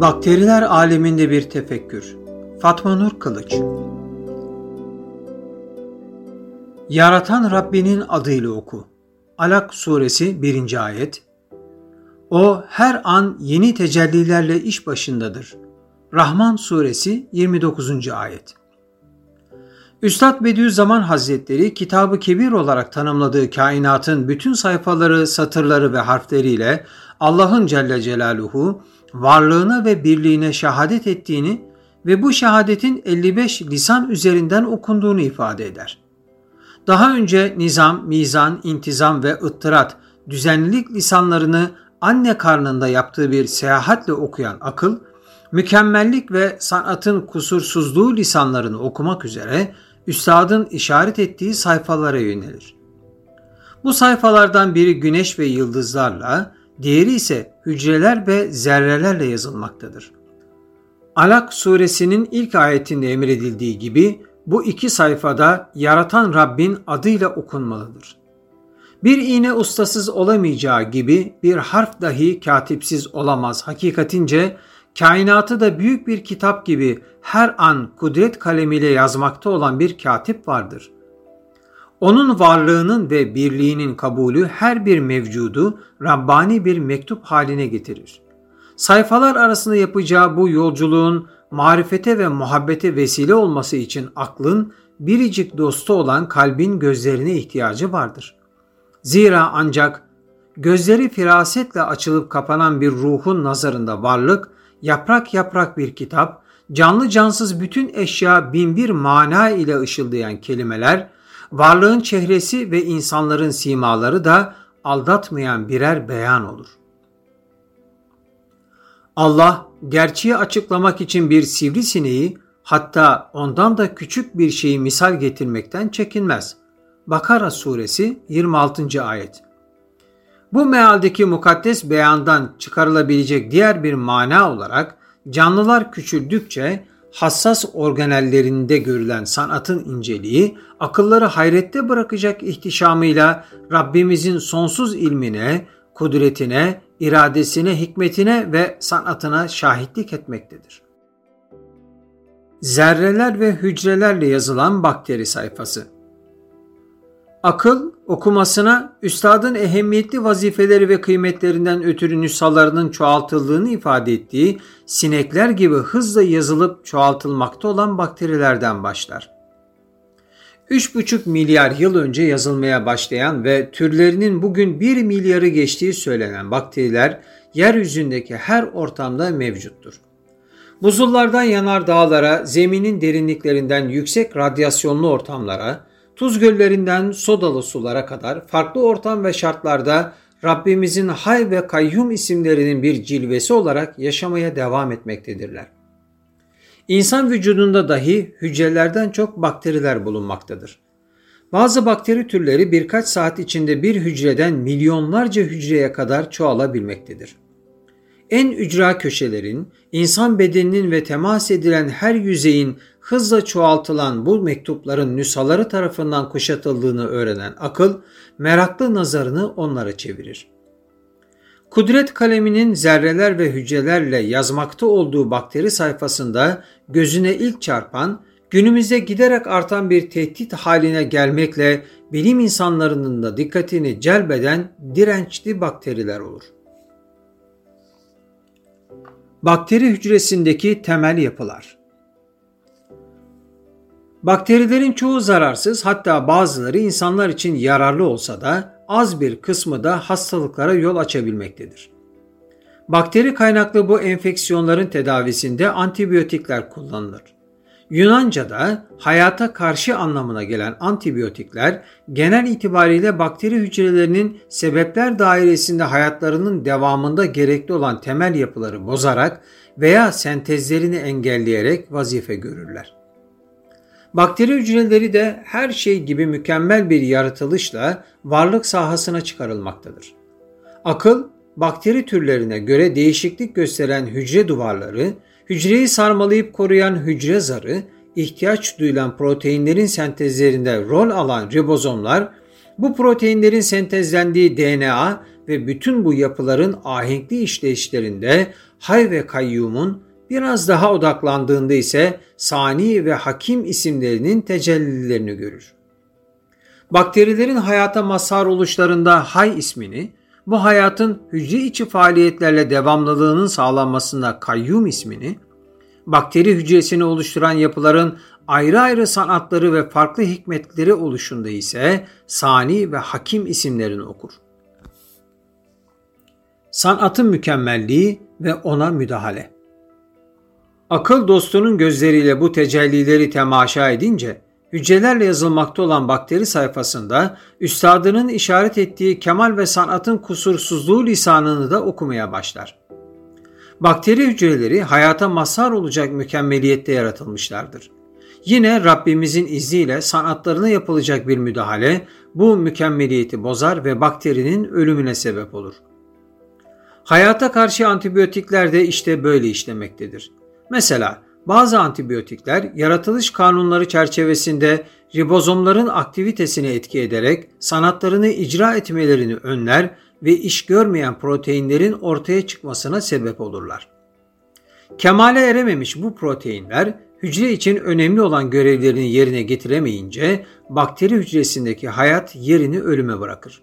Bakteriler aleminde bir tefekkür. Fatma Nur Kılıç Yaratan Rabbinin adıyla oku. Alak suresi 1. ayet O her an yeni tecellilerle iş başındadır. Rahman suresi 29. ayet Üstad Bediüzzaman Hazretleri kitabı kebir olarak tanımladığı kainatın bütün sayfaları, satırları ve harfleriyle Allah'ın Celle Celaluhu varlığına ve birliğine şehadet ettiğini ve bu şehadetin 55 lisan üzerinden okunduğunu ifade eder. Daha önce nizam, mizan, intizam ve ıttırat, düzenlilik lisanlarını anne karnında yaptığı bir seyahatle okuyan akıl, mükemmellik ve sanatın kusursuzluğu lisanlarını okumak üzere üstadın işaret ettiği sayfalara yönelir. Bu sayfalardan biri güneş ve yıldızlarla, diğeri ise hücreler ve zerrelerle yazılmaktadır. Alak suresinin ilk ayetinde emredildiği gibi bu iki sayfada yaratan Rabbin adıyla okunmalıdır. Bir iğne ustasız olamayacağı gibi bir harf dahi katipsiz olamaz. Hakikatince kainatı da büyük bir kitap gibi her an kudret kalemiyle yazmakta olan bir katip vardır. Onun varlığının ve birliğinin kabulü her bir mevcudu Rabbani bir mektup haline getirir. Sayfalar arasında yapacağı bu yolculuğun marifete ve muhabbete vesile olması için aklın biricik dostu olan kalbin gözlerine ihtiyacı vardır. Zira ancak gözleri firasetle açılıp kapanan bir ruhun nazarında varlık, yaprak yaprak bir kitap, canlı cansız bütün eşya binbir mana ile ışıldayan kelimeler, varlığın çehresi ve insanların simaları da aldatmayan birer beyan olur. Allah gerçeği açıklamak için bir sivrisineği hatta ondan da küçük bir şeyi misal getirmekten çekinmez. Bakara suresi 26. ayet. Bu mealdeki mukaddes beyandan çıkarılabilecek diğer bir mana olarak canlılar küçüldükçe hassas organellerinde görülen sanatın inceliği akılları hayrette bırakacak ihtişamıyla Rabbimizin sonsuz ilmine, kudretine, iradesine, hikmetine ve sanatına şahitlik etmektedir. Zerreler ve hücrelerle yazılan bakteri sayfası Akıl okumasına üstadın ehemmiyetli vazifeleri ve kıymetlerinden ötürü nüshalarının çoğaltıldığını ifade ettiği sinekler gibi hızla yazılıp çoğaltılmakta olan bakterilerden başlar. 3,5 milyar yıl önce yazılmaya başlayan ve türlerinin bugün 1 milyarı geçtiği söylenen bakteriler yeryüzündeki her ortamda mevcuttur. Buzullardan yanar dağlara, zeminin derinliklerinden yüksek radyasyonlu ortamlara, tuz göllerinden sodalı sulara kadar farklı ortam ve şartlarda Rabbimizin Hay ve Kayyum isimlerinin bir cilvesi olarak yaşamaya devam etmektedirler. İnsan vücudunda dahi hücrelerden çok bakteriler bulunmaktadır. Bazı bakteri türleri birkaç saat içinde bir hücreden milyonlarca hücreye kadar çoğalabilmektedir. En ücra köşelerin, insan bedeninin ve temas edilen her yüzeyin hızla çoğaltılan bu mektupların nüshaları tarafından kuşatıldığını öğrenen akıl, meraklı nazarını onlara çevirir. Kudret kaleminin zerreler ve hücrelerle yazmakta olduğu bakteri sayfasında gözüne ilk çarpan, günümüzde giderek artan bir tehdit haline gelmekle bilim insanlarının da dikkatini celbeden dirençli bakteriler olur. Bakteri hücresindeki temel yapılar Bakterilerin çoğu zararsız hatta bazıları insanlar için yararlı olsa da az bir kısmı da hastalıklara yol açabilmektedir. Bakteri kaynaklı bu enfeksiyonların tedavisinde antibiyotikler kullanılır. Yunanca'da hayata karşı anlamına gelen antibiyotikler genel itibariyle bakteri hücrelerinin sebepler dairesinde hayatlarının devamında gerekli olan temel yapıları bozarak veya sentezlerini engelleyerek vazife görürler. Bakteri hücreleri de her şey gibi mükemmel bir yaratılışla varlık sahasına çıkarılmaktadır. Akıl, bakteri türlerine göre değişiklik gösteren hücre duvarları, hücreyi sarmalayıp koruyan hücre zarı, ihtiyaç duyulan proteinlerin sentezlerinde rol alan ribozomlar, bu proteinlerin sentezlendiği DNA ve bütün bu yapıların ahenkli işleyişlerinde hay ve kayyumun biraz daha odaklandığında ise sani ve hakim isimlerinin tecellilerini görür. Bakterilerin hayata mazhar oluşlarında hay ismini, bu hayatın hücre içi faaliyetlerle devamlılığının sağlanmasında kayyum ismini, bakteri hücresini oluşturan yapıların ayrı ayrı sanatları ve farklı hikmetleri oluşunda ise sani ve hakim isimlerini okur. Sanatın mükemmelliği ve ona müdahale. Akıl dostunun gözleriyle bu tecellileri temaşa edince hücrelerle yazılmakta olan bakteri sayfasında üstadının işaret ettiği kemal ve sanatın kusursuzluğu lisanını da okumaya başlar. Bakteri hücreleri hayata mazhar olacak mükemmeliyette yaratılmışlardır. Yine Rabbimizin izniyle sanatlarına yapılacak bir müdahale bu mükemmeliyeti bozar ve bakterinin ölümüne sebep olur. Hayata karşı antibiyotikler de işte böyle işlemektedir. Mesela bazı antibiyotikler yaratılış kanunları çerçevesinde ribozomların aktivitesini etki ederek sanatlarını icra etmelerini önler ve iş görmeyen proteinlerin ortaya çıkmasına sebep olurlar. Kemale erememiş bu proteinler hücre için önemli olan görevlerini yerine getiremeyince bakteri hücresindeki hayat yerini ölüme bırakır.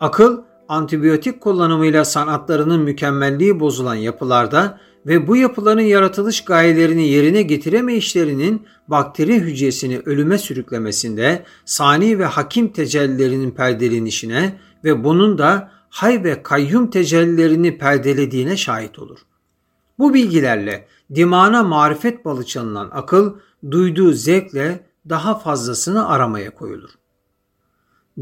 Akıl, antibiyotik kullanımıyla sanatlarının mükemmelliği bozulan yapılarda ve bu yapıların yaratılış gayelerini yerine getiremeyişlerinin bakteri hücresini ölüme sürüklemesinde sani ve hakim tecellilerinin perdelenişine ve bunun da hay ve kayyum tecellilerini perdelediğine şahit olur. Bu bilgilerle dimağına marifet balı çalınan akıl duyduğu zevkle daha fazlasını aramaya koyulur.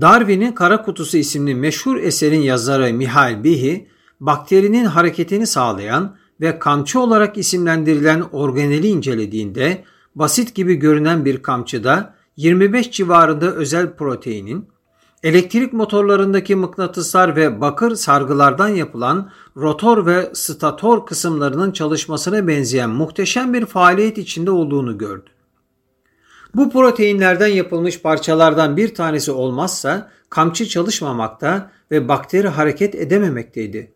Darwin'in Kara Kutusu isimli meşhur eserin yazarı Mihail Bihi, bakterinin hareketini sağlayan ve kamçı olarak isimlendirilen organeli incelediğinde basit gibi görünen bir kamçıda 25 civarında özel proteinin, elektrik motorlarındaki mıknatıslar ve bakır sargılardan yapılan rotor ve stator kısımlarının çalışmasına benzeyen muhteşem bir faaliyet içinde olduğunu gördü. Bu proteinlerden yapılmış parçalardan bir tanesi olmazsa kamçı çalışmamakta ve bakteri hareket edememekteydi.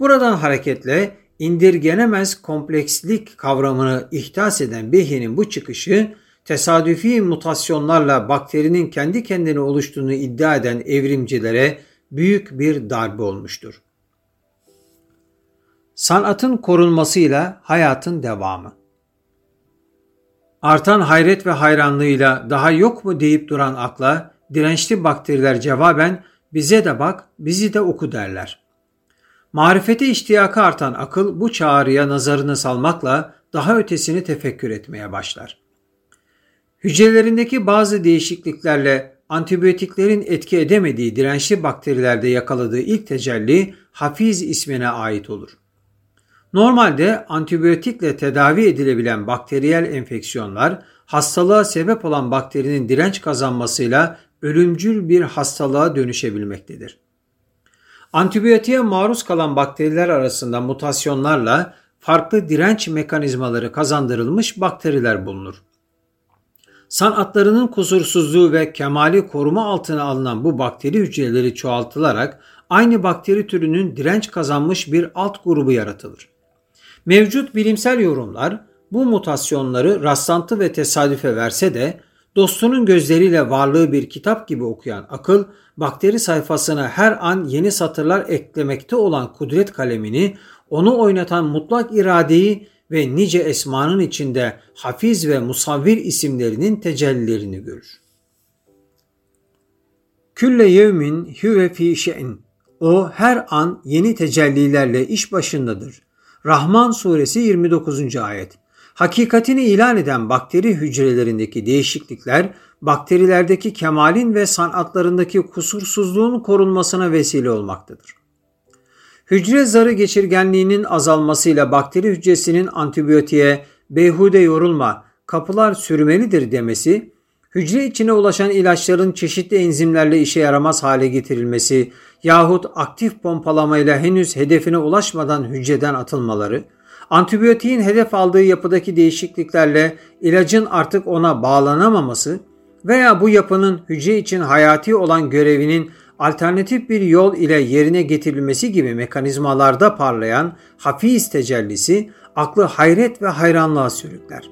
Buradan hareketle indirgenemez komplekslik kavramını ihtas eden Behi'nin bu çıkışı tesadüfi mutasyonlarla bakterinin kendi kendine oluştuğunu iddia eden evrimcilere büyük bir darbe olmuştur. Sanatın korunmasıyla hayatın devamı. Artan hayret ve hayranlığıyla daha yok mu deyip duran akla dirençli bakteriler cevaben bize de bak, bizi de oku derler. Marifete iştiyakı artan akıl bu çağrıya nazarını salmakla daha ötesini tefekkür etmeye başlar. Hücrelerindeki bazı değişikliklerle antibiyotiklerin etki edemediği dirençli bakterilerde yakaladığı ilk tecelli Hafiz ismine ait olur. Normalde antibiyotikle tedavi edilebilen bakteriyel enfeksiyonlar hastalığa sebep olan bakterinin direnç kazanmasıyla ölümcül bir hastalığa dönüşebilmektedir. Antibiyotiğe maruz kalan bakteriler arasında mutasyonlarla farklı direnç mekanizmaları kazandırılmış bakteriler bulunur. Sanatlarının kusursuzluğu ve kemali koruma altına alınan bu bakteri hücreleri çoğaltılarak aynı bakteri türünün direnç kazanmış bir alt grubu yaratılır. Mevcut bilimsel yorumlar bu mutasyonları rastlantı ve tesadüfe verse de dostunun gözleriyle varlığı bir kitap gibi okuyan akıl bakteri sayfasına her an yeni satırlar eklemekte olan kudret kalemini, onu oynatan mutlak iradeyi ve nice esmanın içinde hafiz ve musavvir isimlerinin tecellilerini görür. Külle yevmin hüve fi şe'n. O her an yeni tecellilerle iş başındadır. Rahman suresi 29. ayet. Hakikatini ilan eden bakteri hücrelerindeki değişiklikler bakterilerdeki kemalin ve sanatlarındaki kusursuzluğun korunmasına vesile olmaktadır. Hücre zarı geçirgenliğinin azalmasıyla bakteri hücresinin antibiyotiğe beyhude yorulma, kapılar sürmelidir demesi, hücre içine ulaşan ilaçların çeşitli enzimlerle işe yaramaz hale getirilmesi yahut aktif pompalamayla henüz hedefine ulaşmadan hücreden atılmaları, antibiyotiğin hedef aldığı yapıdaki değişikliklerle ilacın artık ona bağlanamaması veya bu yapının hücre için hayati olan görevinin alternatif bir yol ile yerine getirilmesi gibi mekanizmalarda parlayan hafiz tecellisi aklı hayret ve hayranlığa sürükler.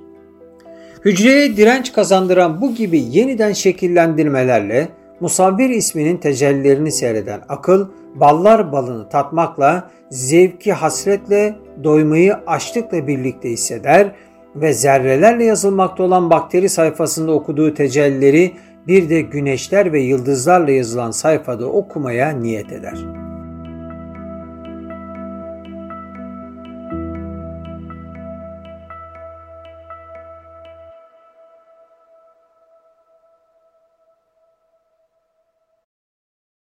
Hücreye direnç kazandıran bu gibi yeniden şekillendirmelerle Musavvir isminin tecellilerini seyreden akıl, ballar balını tatmakla, zevki hasretle, doymayı açlıkla birlikte hisseder ve zerrelerle yazılmakta olan bakteri sayfasında okuduğu tecellileri bir de güneşler ve yıldızlarla yazılan sayfada okumaya niyet eder.''